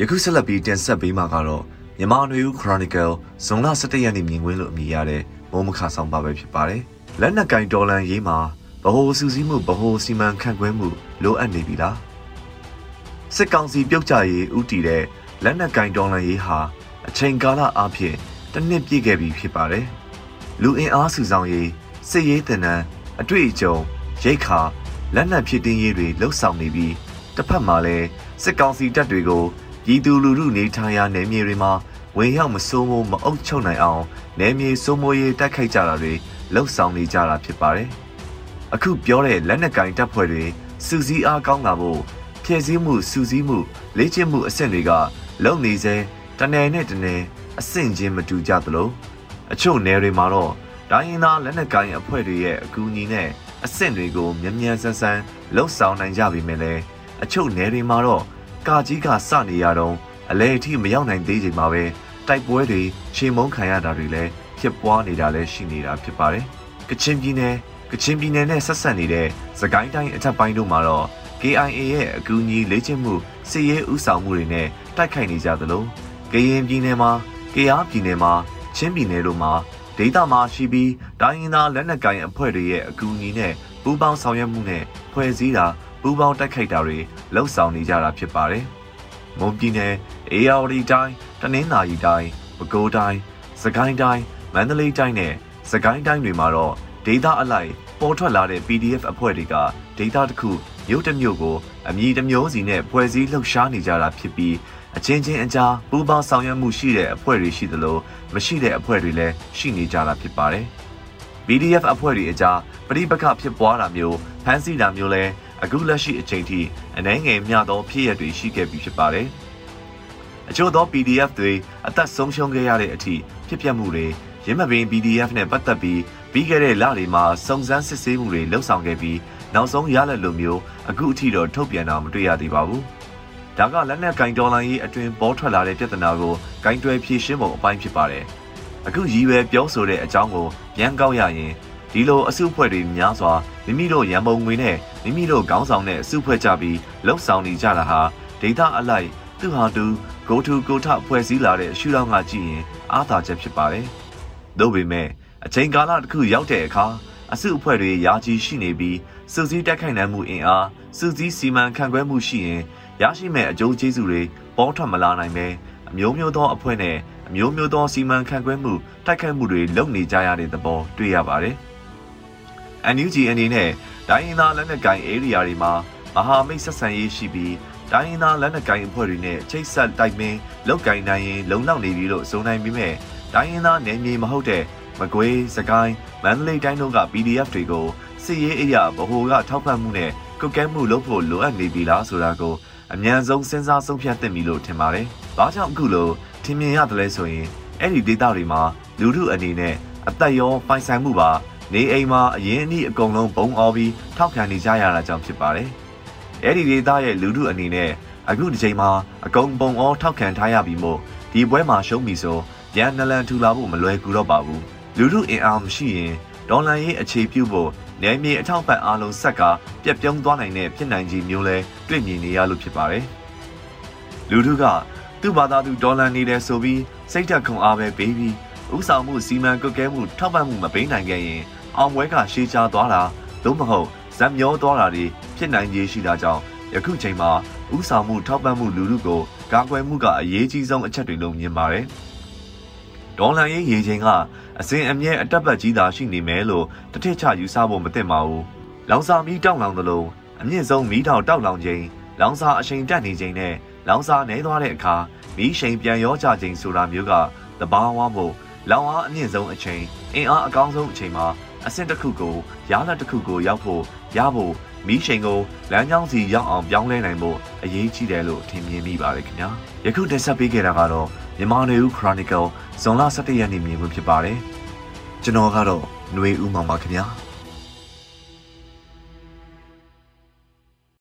ယခုဆက်လက်ပြီးတင်ဆက်ပေးမှာကတော့မြန်မာနွေဦး Chronicle ဇွန်လ17ရက်နေ့မြင်ကွင်းလို့အမည်ရတဲ့မိုးမခဆောင်ပါပဲဖြစ်ပါတယ်။လက်နက်ကင်ဒေါ်လန်ရေးမှာဗဟိုစူးစီးမှုဗဟိုစီမံခန့်ခွဲမှုလိုအပ်နေပြီလား။စစ်ကောင်စီပြုတ်ကြရေးဥတီတဲ့လက်နက်ကင်ဒေါ်လန်ရေးဟာအချိန်ကာလအပြင်တစ်နှစ်ပြည့်ခဲ့ပြီဖြစ်ပါတယ်။လူအင်အားစုဆောင်ရေးစစ်ရေးတင်နန်းအတွေ့အကြုံရိတ်ခါလက်နက်ဖြစ်တင်းရေးတွေလှုပ်ဆောင်နေပြီးတစ်ဖက်မှာလည်းစစ်ကောင်စီတပ်တွေကို ပြည်သူလူထုနေထိုင်ရာနယ်မြေတွေမှာဝင်ရောက်မစိုးမိုးမအုပ်ချုပ်နိုင်အောင်နယ်မြေစိုးမိုးရေးတိုက်ခိုက်ကြတာတွေလှုပ်ဆောင်နေကြတာဖြစ်ပါတယ်။အခုပြောတဲ့လက်နက်ကင်တပ်ဖွဲ့တွေစူးစီးအားကောင်းလာဖို့ဖြည့်ဆည်းမှုစူးစီးမှုလေ့ကျင့်မှုအဆင့်တွေကလုံနေစေတနယ်နဲ့တနယ်အဆင့်ချင်းမတူကြသလိုအချို့နယ်တွေမှာတော့တိုင်းရင်းသားလက်နက်ကိုင်အဖွဲ့တွေရဲ့အကူအညီနဲ့အဆင့်တွေကိုမြန်မြန်ဆန်ဆန်လှုပ်ဆောင်နိုင်ကြပြီမဲ့လည်းအချို့နယ်တွေမှာတော့ ကာကြီးကစနေရတော့အလဲအထိမရောက်နိုင်သေးချိန်မှာပဲတိုက်ပွဲတွေချိန်မုန်းခံရတာတွေလည်းဖြစ်ပွားနေတာလည်းရှိနေတာဖြစ်ပါတယ်။ကချင်ပြည်နယ်ကချင်ပြည်နယ်နဲ့ဆက်ဆက်နေတဲ့စကိုင်းတိုင်းအထက်ပိုင်းတို့မှာတော့ KIA ရဲ့အကူအညီလေ့ကျင့်မှုစစ်ရေးဥဆောင်မှုတွေနဲ့တိုက်ခိုက်နေကြသလိုကရင်ပြည်နယ်မှာကယားပြည်နယ်မှာချင်းပြည်နယ်တို့မှာဒေသမှာရှိပြီးတိုင်းရင်းသားလက်နက်ကိုင်အဖွဲ့တွေရဲ့အကူအညီနဲ့ပူးပေါင်းဆောင်ရွက်မှုနဲ့ဖွဲ့စည်းတာ ပူးပေါင်းတိုက်ခိုက်တာတွေလှုပ်ဆောင်နေကြတာဖြစ်ပါတယ်။မွန်ပြည်နယ်အေရဝတီတိုင်းတနင်္သာရီတိုင်းပဲခူးတိုင်းစကိုင်းတိုင်းမန္တလေးတိုင်းနဲ့စကိုင်းတိုင်းတွေမှာတော့ဒေသအလိုက်ပေါ်ထွက်လာတဲ့ PDF အဖွဲ့တွေကဒေသတစ်ခုမြို့တစ်မြို့ကိုအမည်တစ်မျိုးစီနဲ့ဖွဲ့စည်းလှုပ်ရှားနေကြတာဖြစ်ပြီးအချင်းချင်းအကြားပူးပေါင်းဆောင်ရွက်မှုရှိတဲ့အဖွဲ့တွေရှိသလိုမရှိတဲ့အဖွဲ့တွေလည်းရှိနေကြတာဖြစ်ပါတယ်။ PDF အဖွဲ့တွေအကြားပဋိပက္ခဖြစ်ပွားတာမျိုးဖမ်းဆီးတာမျိုးလည်း အခုလက်ရှိအချိန်ထိအနှဲငယ်မျှသောဖြစ်ရပ်တွေရှိခဲ့ပြီးဖြစ်ပါတယ်။အချို့သော PDF တွေအသက်ဆုံးရှုံးခဲ့ရတဲ့အထိဖြစ်ပျက်မှုတွေရင်းမပင် PDF နဲ့ပတ်သက်ပြီးပြီးခဲ့တဲ့လတွေမှာစုံစမ်းစစ်ဆေးမှုတွေလှုပ်ဆောင်ခဲ့ပြီးနောက်ဆုံးရလဒ်လိုမျိုးအခုအထိတော့ထုတ်ပြန်တာမတွေ့ရသေးပါဘူး။ဒါကလက်နက်ကင်ဒေါ်လာရေးအတွင်ပေါ်ထွက်လာတဲ့ပြဿနာကိုဂိုင်းတွယ်ဖြေရှင်းပုံအပိုင်းဖြစ်ပါတယ်။အခုရည်ရွယ်ပြောဆိုတဲ့အကြောင်းကိုပြန်ကောက်ရရင် ဒီလိုအစုအဖွဲ့တွေများစွာမိမိတို့ရန်ပုံငွေနဲ့မိမိတို့ခေါင်းဆောင်တဲ့အစုဖွဲ့ကြပြီးလှုပ်ဆောင်နေကြတာဟာဒေတာအလိုက်သူဟာသူ go to ကိုထဖွဲ့စည်းလာတဲ့ရှုထောင့်ကကြည့်ရင်အားသာချက်ဖြစ်ပါတယ်။သို့ပေမဲ့အချိန်ကာလတစ်ခုရောက်တဲ့အခါအစုအဖွဲ့တွေယာကြီးရှိနေပြီးစုစည်းတက်ခိုင်နိုင်မှုအင်အားစုစည်းစီမံခန့်ခွဲမှုရှိရင်ရရှိမဲ့အကျိုးကျေးဇူးတွေပေါ်ထွက်မလာနိုင်ပဲအမျိုးမျိုးသောအဖွဲ့နဲ့အမျိုးမျိုးသောစီမံခန့်ခွဲမှုတိုက်ခိုက်မှုတွေလုပ်နေကြရတဲ့သဘောတွေ့ရပါတယ်။ NUG အနေနဲ့တိုင်းရင်းသားလက်နက်ကိုင် area တွေမှာမဟာမိတ်ဆက်ဆံရေးရှိပြီးတိုင်းရင်းသားလက်နက်ကိုင်အဖွဲ့တွေနဲ့ချိတ်ဆက်တိုက်မင်းလောက်ကင်နိုင်ရင်လုံလောက်နေပြီလို့ဆိုနိုင်ပြီးမြဲတိုင်းရင်းသားနယ်မြေမဟုတ်တဲ့မကွေးစကိုင်းမန္တလေးတိုင်းတို့က PDF တွေကိုစစ်ရေးအရာဗဟိုကထောက်ပံ့မှုနဲ့ကုတ်ကဲမှုလုပ်ဖို့လိုအပ်နေပြီလားဆိုတာကိုအမြန်ဆုံးစဉ်းစားဆုံးဖြတ်သင့်ပြီလို့ထင်ပါတယ်။ဘာကြောင့်အခုလိုထင်မြင်ရတယ်လဲဆိုရင်အဲ့ဒီဒေသတွေမှာလူထုအနေနဲ့အသက်ရောပိုင်ဆိုင်မှုပါ နေအိမ်မှာအရင်အနည်းအကုန်လုံးဘုံအော်ပြီးထောက်ခံနေကြရတာကြောင့်ဖြစ်ပါတယ်။အဲ့ဒီဒေသရဲ့လူထုအနေနဲ့အခုဒီချိန်မှာအကုန်ပုံအောထောက်ခံထားရပြီမို့ဒီပွဲမှာရှုံးပြီဆိုရန်နလန်ထူလာဖို့မလွယ်ကူတော့ပါဘူး။လူထုအင်အားမရှိရင်ဒေါ်လာရေးအခြေပြုဖို့နယ်မြေအထောက်ပံ့အားလုံးဆက်ကပြက်ပြုံးသွားနိုင်တဲ့ဖြစ်နိုင်ခြေမျိုးလဲတွေ့မြင်နေရလို့ဖြစ်ပါတယ်။လူထုကသူ့ဘာသာသူဒေါ်လာနေတယ်ဆိုပြီးစိတ်ဓာတ်ခုံအားပဲပေးပြီး ဥဆောင်မှုစီမံကွက်ကဲမှုထောက်ပံ့မှုမပေးနိုင်ခဲ့ရင်အောင်ပွဲကရှေးချသွားတာသို့မဟုတ်ဇက်မျောသွားတာတွေဖြစ်နိုင်ခြေရှိတာကြောင့်ယခုချိန်မှာဥဆောင်မှုထောက်ပံ့မှုလူထုကိုကာကွယ်မှုကအရေးကြီးဆုံးအချက်တွေလို့မြင်ပါတယ်။ဒေါ်လာရေးရေချိန်ကအစဉ်အမြဲအတက်ပတ်ကြီးသာရှိနေမယ်လို့တထစ်ချယူဆဖို့မသင့်ပါဘူး။လောင်စာမီးတောက်လောင်သလိုအမြင့်ဆုံးမီးထောင်တောက်လောင်ခြင်းလောင်စာအရှိန်တက်နေခြင်းနဲ့လောင်စာနှဲသွားတဲ့အခါမီးရှိန်ပြန်ရောကြခြင်းဆိုတာမျိုးကတဘာဝမို့ လောင်အားအမြင့်ဆုံးအချိန်အင်အားအကောင်းဆုံးအချိန်မှာအဆင့်တစ်ခုကိုရားလက်တစ်ခုကိုရောက်ဖို့ရဖို့မီးရှိန်ကိုလမ်းကြောင်းစီရောက်အောင်ပြောင်းလဲနိုင်ဖို့အရေးကြီးတယ်လို့ထင်မြင်မိပါတယ်ခင်ဗျာယခုတင်ဆက်ပေးခဲ့တာကတော့မြန်မာနေဦး Chronicle ဇွန်လ17ရက်နေ့မြင်မှုဖြစ်ပါတယ်ကျွန်တော်ကတော့ຫນွေဦးမောင်ပါခင်ဗျာ